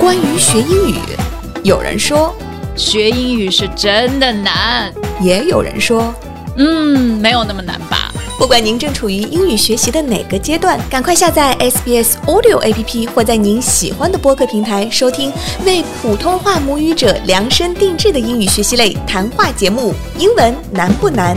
关于学英语有人说学英语是真的难。也有人说嗯没有那么难吧。不管您正处于英语学习的哪个阶段赶快下载 sbs audio app 或在您喜欢的播客平台收听为普通话母语者量身定制的英语学习类谈话节目。英文难不难？